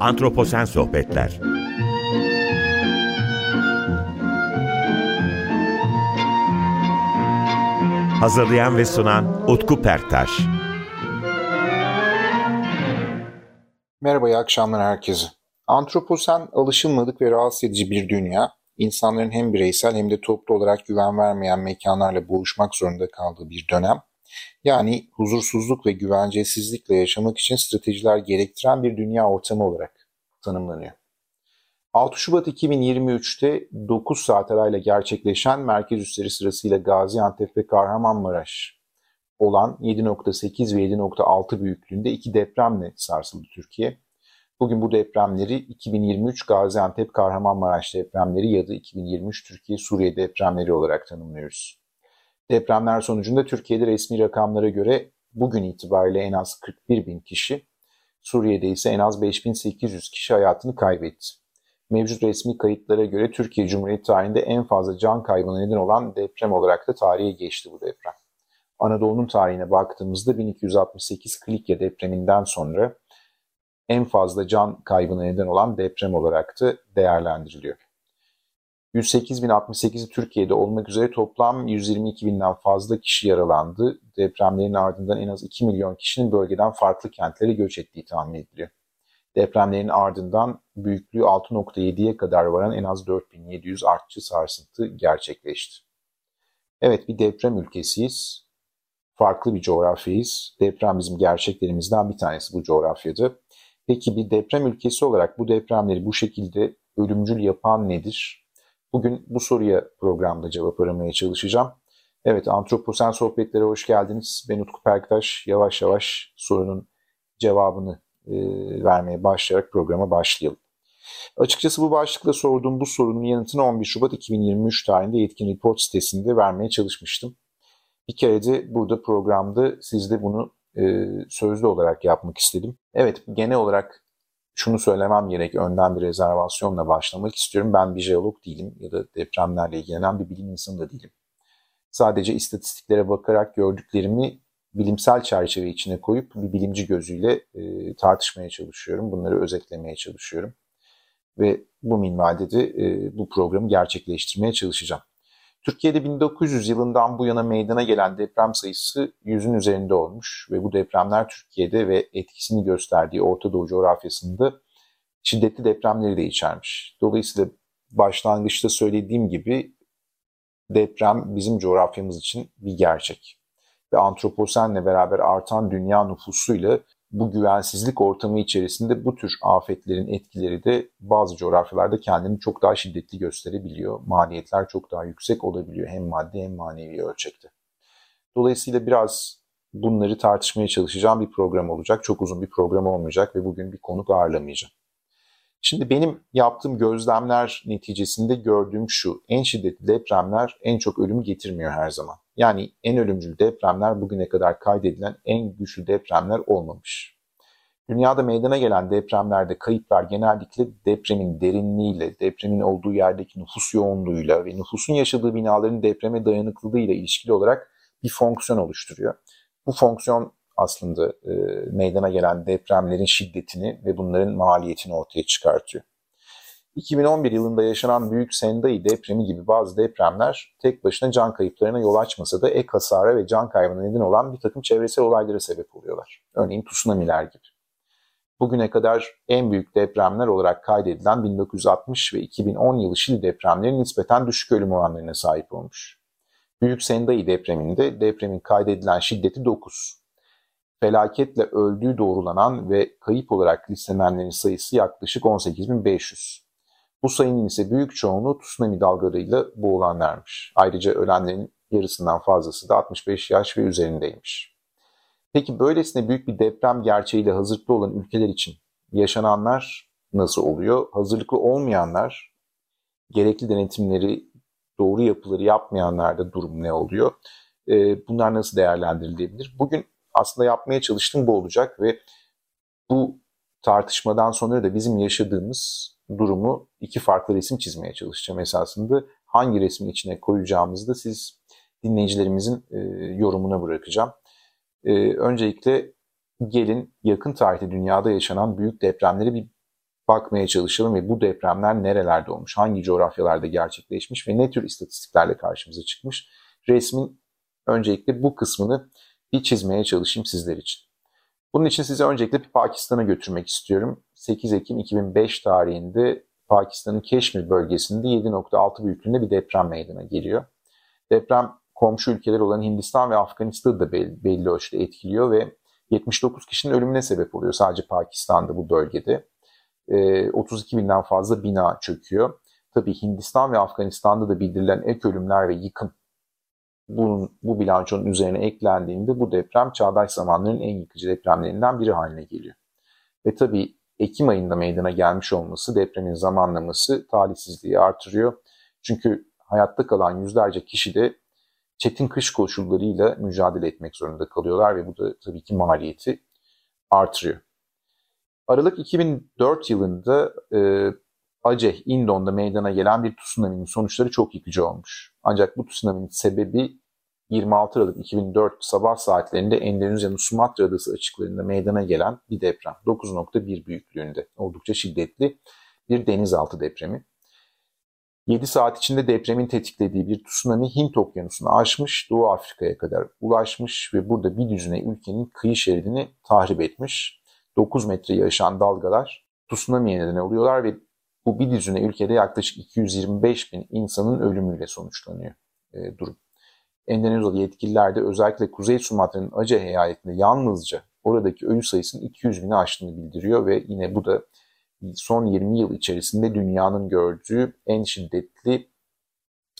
Antroposen Sohbetler Hazırlayan ve sunan Utku Perktaş Merhaba, iyi akşamlar herkese. Antroposen alışılmadık ve rahatsız edici bir dünya, insanların hem bireysel hem de toplu olarak güven vermeyen mekanlarla boğuşmak zorunda kaldığı bir dönem. Yani huzursuzluk ve güvencesizlikle yaşamak için stratejiler gerektiren bir dünya ortamı olarak tanımlanıyor. 6 Şubat 2023'te 9 saat arayla gerçekleşen merkez üsleri sırasıyla Gaziantep ve Kahramanmaraş olan 7.8 ve 7.6 büyüklüğünde iki depremle sarsıldı Türkiye. Bugün bu depremleri 2023 Gaziantep Kahramanmaraş depremleri ya da 2023 Türkiye Suriye depremleri olarak tanımlıyoruz. Depremler sonucunda Türkiye'de resmi rakamlara göre bugün itibariyle en az 41 bin kişi, Suriye'de ise en az 5800 kişi hayatını kaybetti. Mevcut resmi kayıtlara göre Türkiye Cumhuriyeti tarihinde en fazla can kaybına neden olan deprem olarak da tarihe geçti bu deprem. Anadolu'nun tarihine baktığımızda 1268 Klikya depreminden sonra en fazla can kaybına neden olan deprem olarak da değerlendiriliyor. 108.068'i Türkiye'de olmak üzere toplam 122.000'den fazla kişi yaralandı. Depremlerin ardından en az 2 milyon kişinin bölgeden farklı kentlere göç ettiği tahmin ediliyor. Depremlerin ardından büyüklüğü 6.7'ye kadar varan en az 4700 artçı sarsıntı gerçekleşti. Evet bir deprem ülkesiyiz. Farklı bir coğrafyayız. Deprem bizim gerçeklerimizden bir tanesi bu coğrafyada. Peki bir deprem ülkesi olarak bu depremleri bu şekilde ölümcül yapan nedir? Bugün bu soruya programda cevap aramaya çalışacağım. Evet, Antroposen Sohbetlere hoş geldiniz. Ben Utku Perktaş. Yavaş yavaş sorunun cevabını e, vermeye başlayarak programa başlayalım. Açıkçası bu başlıkla sorduğum bu sorunun yanıtını 11 Şubat 2023 tarihinde Yetkin Report sitesinde vermeye çalışmıştım. Bir kere de burada programda sizde bunu e, sözlü olarak yapmak istedim. Evet, genel olarak şunu söylemem gerek, önden bir rezervasyonla başlamak istiyorum. Ben bir jeolog değilim ya da depremlerle ilgilenen bir bilim insanı da değilim. Sadece istatistiklere bakarak gördüklerimi bilimsel çerçeve içine koyup bir bilimci gözüyle e, tartışmaya çalışıyorum. Bunları özetlemeye çalışıyorum. Ve bu minvalde de e, bu programı gerçekleştirmeye çalışacağım. Türkiye'de 1900 yılından bu yana meydana gelen deprem sayısı yüzün üzerinde olmuş ve bu depremler Türkiye'de ve etkisini gösterdiği Orta Doğu coğrafyasında şiddetli depremleri de içermiş. Dolayısıyla başlangıçta söylediğim gibi deprem bizim coğrafyamız için bir gerçek. Ve antroposenle beraber artan dünya nüfusuyla bu güvensizlik ortamı içerisinde bu tür afetlerin etkileri de bazı coğrafyalarda kendini çok daha şiddetli gösterebiliyor. Maliyetler çok daha yüksek olabiliyor hem maddi hem manevi ölçekte. Dolayısıyla biraz bunları tartışmaya çalışacağım bir program olacak. Çok uzun bir program olmayacak ve bugün bir konuk ağırlamayacağım. Şimdi benim yaptığım gözlemler neticesinde gördüğüm şu. En şiddetli depremler en çok ölüm getirmiyor her zaman. Yani en ölümcül depremler bugüne kadar kaydedilen en güçlü depremler olmamış. Dünyada meydana gelen depremlerde kayıplar genellikle depremin derinliğiyle, depremin olduğu yerdeki nüfus yoğunluğuyla ve nüfusun yaşadığı binaların depreme dayanıklılığıyla ilişkili olarak bir fonksiyon oluşturuyor. Bu fonksiyon aslında e, meydana gelen depremlerin şiddetini ve bunların maliyetini ortaya çıkartıyor. 2011 yılında yaşanan Büyük Sendai depremi gibi bazı depremler tek başına can kayıplarına yol açmasa da ek hasara ve can kaybına neden olan bir takım çevresel olaylara sebep oluyorlar. Örneğin tsunamiler gibi. Bugüne kadar en büyük depremler olarak kaydedilen 1960 ve 2010 yılı Şili depremleri nispeten düşük ölüm oranlarına sahip olmuş. Büyük Sendai depreminde depremin kaydedilen şiddeti 9. Felaketle öldüğü doğrulanan ve kayıp olarak listelenenlerin sayısı yaklaşık 18.500. Bu sayının ise büyük çoğunluğu tsunami dalgalarıyla boğulanlarmış. Ayrıca ölenlerin yarısından fazlası da 65 yaş ve üzerindeymiş. Peki böylesine büyük bir deprem gerçeğiyle hazırlıklı olan ülkeler için yaşananlar nasıl oluyor? Hazırlıklı olmayanlar, gerekli denetimleri, doğru yapıları yapmayanlarda durum ne oluyor? Ee, bunlar nasıl değerlendirilebilir? Bugün aslında yapmaya çalıştığım bu olacak ve bu tartışmadan sonra da bizim yaşadığımız durumu iki farklı resim çizmeye çalışacağım esasında. Hangi resmin içine koyacağımızı da siz dinleyicilerimizin e, yorumuna bırakacağım. E, öncelikle gelin yakın tarihte dünyada yaşanan büyük depremleri bir bakmaya çalışalım ve bu depremler nerelerde olmuş, hangi coğrafyalarda gerçekleşmiş ve ne tür istatistiklerle karşımıza çıkmış. Resmin öncelikle bu kısmını bir çizmeye çalışayım sizler için. Bunun için size öncelikle bir Pakistan'a götürmek istiyorum. 8 Ekim 2005 tarihinde Pakistan'ın Keşmir bölgesinde 7.6 büyüklüğünde bir deprem meydana geliyor. Deprem komşu ülkeler olan Hindistan ve Afganistan'ı da belli, belli ölçüde etkiliyor ve 79 kişinin ölümüne sebep oluyor sadece Pakistan'da bu bölgede. 32 ee, binden fazla bina çöküyor. Tabii Hindistan ve Afganistan'da da bildirilen ek ölümler ve yıkım bunun, bu bilançonun üzerine eklendiğinde bu deprem çağdaş zamanların en yıkıcı depremlerinden biri haline geliyor. Ve tabii Ekim ayında meydana gelmiş olması depremin zamanlaması talihsizliği artırıyor. Çünkü hayatta kalan yüzlerce kişi de çetin kış koşullarıyla mücadele etmek zorunda kalıyorlar ve bu da tabii ki maliyeti artırıyor. Aralık 2004 yılında e, Aceh, Indon'da meydana gelen bir tsunami'nin sonuçları çok yıkıcı olmuş. Ancak bu tsunami'nin sebebi 26 Aralık 2004 sabah saatlerinde Endonezya'nın Sumatra Adası açıklarında meydana gelen bir deprem. 9.1 büyüklüğünde oldukça şiddetli bir denizaltı depremi. 7 saat içinde depremin tetiklediği bir tsunami Hint okyanusunu aşmış, Doğu Afrika'ya kadar ulaşmış ve burada bir düzine ülkenin kıyı şeridini tahrip etmiş. 9 metreyi aşan dalgalar tsunami'ye neden oluyorlar ve bu bir düzine ülkede yaklaşık 225 bin insanın ölümüyle sonuçlanıyor e, durum. Endonezyalı yetkililer de özellikle Kuzey Sumatra'nın Aceh eyaletinde yalnızca oradaki ölü sayısının 200 bini aştığını bildiriyor ve yine bu da son 20 yıl içerisinde dünyanın gördüğü en şiddetli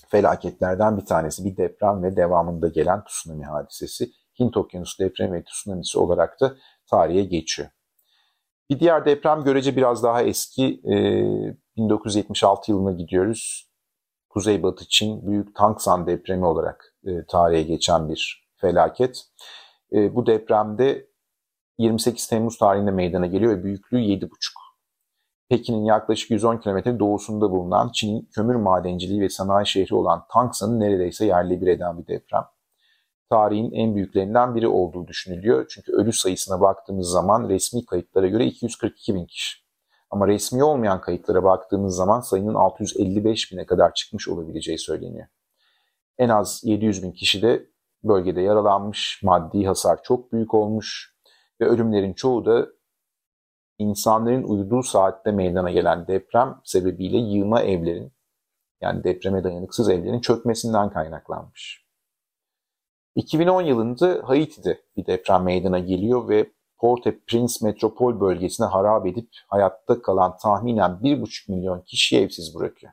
felaketlerden bir tanesi. Bir deprem ve devamında gelen tsunami hadisesi. Hint Okyanusu depremi ve tsunamisi olarak da tarihe geçiyor. Bir diğer deprem görece biraz daha eski. 1976 yılına gidiyoruz. Kuzeybatı Çin Büyük Tangsan depremi olarak e, tarihe geçen bir felaket. E, bu depremde 28 Temmuz tarihinde meydana geliyor ve büyüklüğü 7,5. Pekin'in yaklaşık 110 kilometre doğusunda bulunan Çin'in kömür madenciliği ve sanayi şehri olan Tangsan'ı neredeyse yerle bir eden bir deprem. Tarihin en büyüklerinden biri olduğu düşünülüyor. Çünkü ölü sayısına baktığımız zaman resmi kayıtlara göre 242 bin kişi. Ama resmi olmayan kayıtlara baktığımız zaman sayının 655 bine kadar çıkmış olabileceği söyleniyor. En az 700 bin kişi de bölgede yaralanmış, maddi hasar çok büyük olmuş ve ölümlerin çoğu da insanların uyuduğu saatte meydana gelen deprem sebebiyle yığma evlerin yani depreme dayanıksız evlerin çökmesinden kaynaklanmış. 2010 yılında Haiti'de bir deprem meydana geliyor ve Port-au-Prince metropol bölgesine harap edip hayatta kalan tahminen 1,5 milyon kişi evsiz bırakıyor.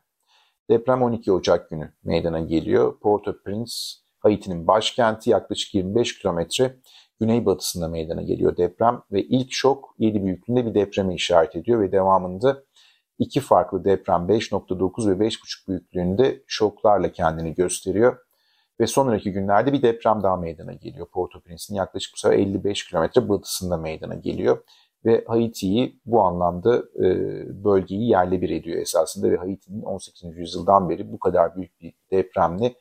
Deprem 12 Ocak günü meydana geliyor. Port-au-Prince, Haiti'nin başkenti yaklaşık 25 kilometre güneybatısında meydana geliyor deprem ve ilk şok 7 büyüklüğünde bir depreme işaret ediyor ve devamında iki farklı deprem 5.9 ve 5.5 büyüklüğünde şoklarla kendini gösteriyor. Ve sonraki günlerde bir deprem daha meydana geliyor. Port-au-Prince'in yaklaşık bu sefer 55 kilometre batısında meydana geliyor. Ve Haiti'yi bu anlamda e, bölgeyi yerle bir ediyor esasında ve Haiti'nin 18. yüzyıldan beri bu kadar büyük bir depremle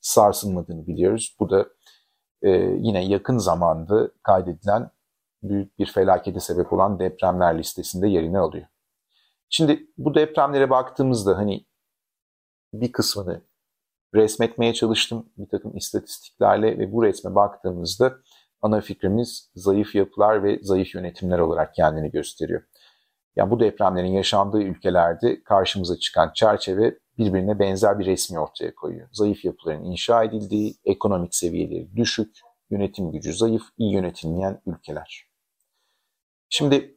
sarsılmadığını biliyoruz. Bu da e, yine yakın zamanda kaydedilen büyük bir felakete sebep olan depremler listesinde yerini alıyor. Şimdi bu depremlere baktığımızda hani bir kısmını resmetmeye çalıştım bir takım istatistiklerle ve bu resme baktığımızda ana fikrimiz zayıf yapılar ve zayıf yönetimler olarak kendini gösteriyor. Yani bu depremlerin yaşandığı ülkelerde karşımıza çıkan çerçeve birbirine benzer bir resmi ortaya koyuyor. Zayıf yapıların inşa edildiği, ekonomik seviyeleri düşük, yönetim gücü zayıf, iyi yönetilmeyen ülkeler. Şimdi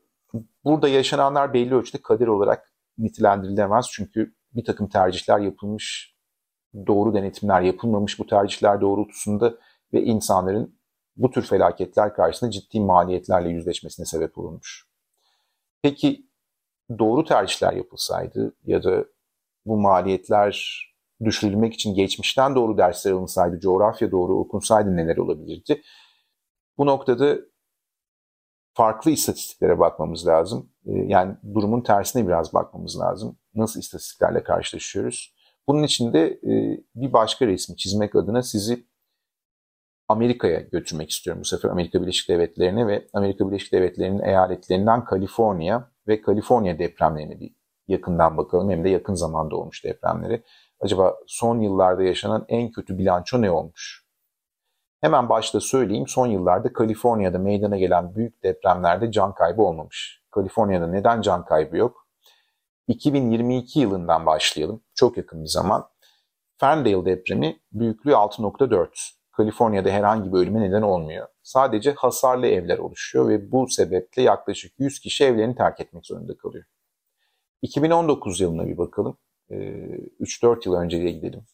burada yaşananlar belli ölçüde kader olarak nitelendirilemez çünkü bir takım tercihler yapılmış, doğru denetimler yapılmamış bu tercihler doğrultusunda ve insanların bu tür felaketler karşısında ciddi maliyetlerle yüzleşmesine sebep olunmuş. Peki doğru tercihler yapılsaydı ya da bu maliyetler düşürülmek için geçmişten doğru dersler alınsaydı, coğrafya doğru okunsaydı neler olabilirdi? Bu noktada farklı istatistiklere bakmamız lazım. Ee, yani durumun tersine biraz bakmamız lazım. Nasıl istatistiklerle karşılaşıyoruz? Bunun için de e, bir başka resmi çizmek adına sizi Amerika'ya götürmek istiyorum bu sefer Amerika Birleşik Devletleri'ne ve Amerika Birleşik Devletleri'nin eyaletlerinden Kaliforniya ve Kaliforniya depremlerine bir yakından bakalım hem de yakın zamanda olmuş depremleri. Acaba son yıllarda yaşanan en kötü bilanço ne olmuş? Hemen başta söyleyeyim son yıllarda Kaliforniya'da meydana gelen büyük depremlerde can kaybı olmamış. Kaliforniya'da neden can kaybı yok? 2022 yılından başlayalım. Çok yakın bir zaman. Ferndale depremi büyüklüğü 6.4. Kaliforniya'da herhangi bir ölüme neden olmuyor. Sadece hasarlı evler oluşuyor ve bu sebeple yaklaşık 100 kişi evlerini terk etmek zorunda kalıyor. 2019 yılına bir bakalım. 3-4 ee, yıl önceye gidelim.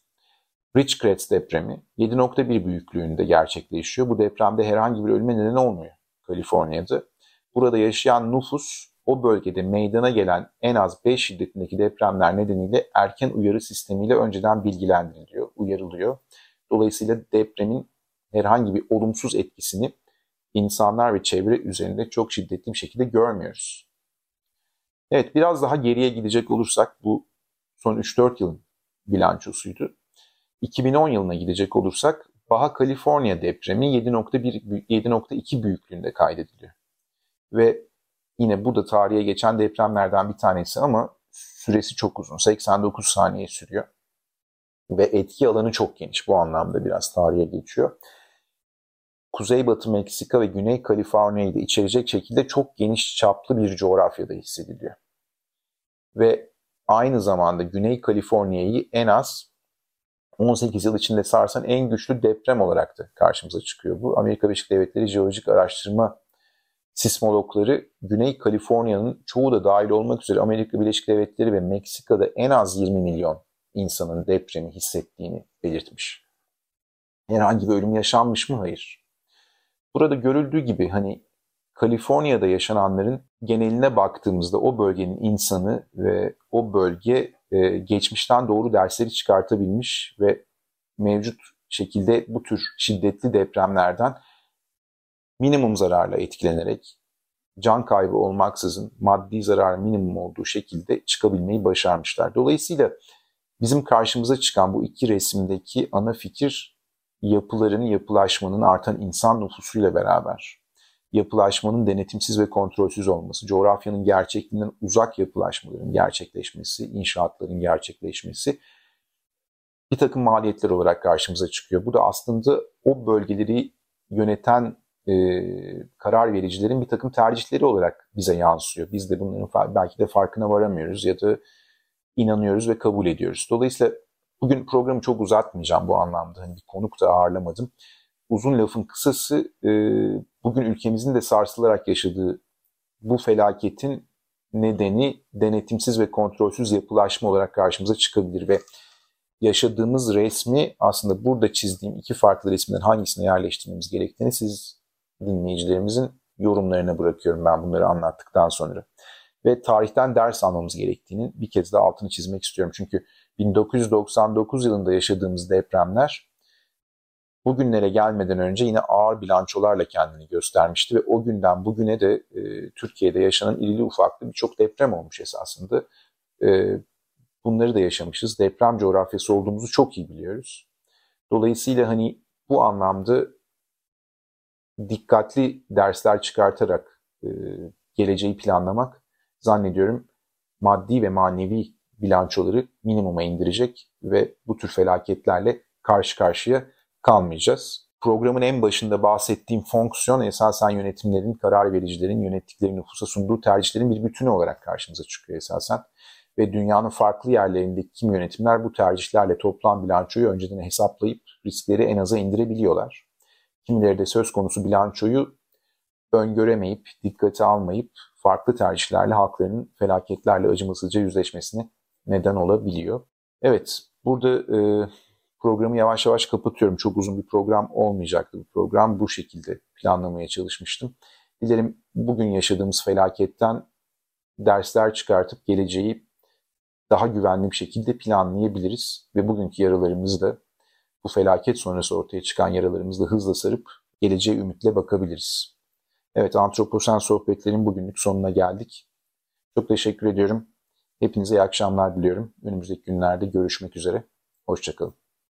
Ridgecrest depremi 7.1 büyüklüğünde gerçekleşiyor. Bu depremde herhangi bir ölüme neden olmuyor Kaliforniya'da. Burada yaşayan nüfus o bölgede meydana gelen en az 5 şiddetindeki depremler nedeniyle erken uyarı sistemiyle önceden bilgilendiriliyor, uyarılıyor. Dolayısıyla depremin herhangi bir olumsuz etkisini insanlar ve çevre üzerinde çok şiddetli bir şekilde görmüyoruz. Evet biraz daha geriye gidecek olursak bu son 3-4 yılın bilançosuydu. 2010 yılına gidecek olursak Baja California depremi 7.1 7.2 büyüklüğünde kaydediliyor. Ve yine bu da tarihe geçen depremlerden bir tanesi ama süresi çok uzun. 89 saniye sürüyor. Ve etki alanı çok geniş. Bu anlamda biraz tarihe geçiyor. Kuzeybatı Meksika ve Güney Kaliforniya'yı da içerecek şekilde çok geniş çaplı bir coğrafyada hissediliyor. Ve aynı zamanda Güney Kaliforniya'yı en az 18 yıl içinde sarsan en güçlü deprem olarak da karşımıza çıkıyor bu. Amerika Birleşik Devletleri Jeolojik Araştırma sismologları Güney Kaliforniya'nın çoğu da dahil olmak üzere Amerika Birleşik Devletleri ve Meksika'da en az 20 milyon insanın depremi hissettiğini belirtmiş. Herhangi bir ölüm yaşanmış mı? Hayır. Burada görüldüğü gibi hani Kaliforniya'da yaşananların geneline baktığımızda o bölgenin insanı ve o bölge e, geçmişten doğru dersleri çıkartabilmiş ve mevcut şekilde bu tür şiddetli depremlerden minimum zararla etkilenerek can kaybı olmaksızın maddi zarar minimum olduğu şekilde çıkabilmeyi başarmışlar. Dolayısıyla bizim karşımıza çıkan bu iki resimdeki ana fikir yapıların, yapılaşmanın artan insan nüfusuyla beraber yapılaşmanın denetimsiz ve kontrolsüz olması, coğrafyanın gerçekliğinden uzak yapılaşmaların gerçekleşmesi, inşaatların gerçekleşmesi bir takım maliyetler olarak karşımıza çıkıyor. Bu da aslında o bölgeleri yöneten e, karar vericilerin bir takım tercihleri olarak bize yansıyor. Biz de bunların belki de farkına varamıyoruz ya da inanıyoruz ve kabul ediyoruz. Dolayısıyla bugün programı çok uzatmayacağım bu anlamda. Hani bir konuk da ağırlamadım. Uzun lafın kısası e, bugün ülkemizin de sarsılarak yaşadığı bu felaketin nedeni denetimsiz ve kontrolsüz yapılaşma olarak karşımıza çıkabilir ve yaşadığımız resmi aslında burada çizdiğim iki farklı resimden hangisine yerleştirmemiz gerektiğini siz dinleyicilerimizin yorumlarına bırakıyorum ben bunları anlattıktan sonra. Ve tarihten ders almamız gerektiğini bir kez daha altını çizmek istiyorum. Çünkü 1999 yılında yaşadığımız depremler bugünlere gelmeden önce yine ağır bilançolarla kendini göstermişti ve o günden bugüne de e, Türkiye'de yaşanan irili ufaklı birçok deprem olmuş esasında. E, bunları da yaşamışız. Deprem coğrafyası olduğumuzu çok iyi biliyoruz. Dolayısıyla hani bu anlamda dikkatli dersler çıkartarak e, geleceği planlamak zannediyorum maddi ve manevi bilançoları minimuma indirecek ve bu tür felaketlerle karşı karşıya kalmayacağız. Programın en başında bahsettiğim fonksiyon esasen yönetimlerin, karar vericilerin, yönettikleri nüfusa sunduğu tercihlerin bir bütünü olarak karşımıza çıkıyor esasen. Ve dünyanın farklı yerlerindeki kim yönetimler bu tercihlerle toplam bilançoyu önceden hesaplayıp riskleri en aza indirebiliyorlar. Kimileri de söz konusu bilançoyu öngöremeyip, dikkate almayıp farklı tercihlerle halklarının felaketlerle acımasızca yüzleşmesine neden olabiliyor. Evet, burada e, programı yavaş yavaş kapatıyorum. Çok uzun bir program olmayacaktı bu program. Bu şekilde planlamaya çalışmıştım. Dilerim bugün yaşadığımız felaketten dersler çıkartıp geleceği daha güvenli bir şekilde planlayabiliriz ve bugünkü yaralarımızı da bu felaket sonrası ortaya çıkan yaralarımızla hızla sarıp geleceğe ümitle bakabiliriz. Evet, Antroposen Sohbetlerin bugünlük sonuna geldik. Çok teşekkür ediyorum. Hepinize iyi akşamlar diliyorum. Önümüzdeki günlerde görüşmek üzere. Hoşçakalın.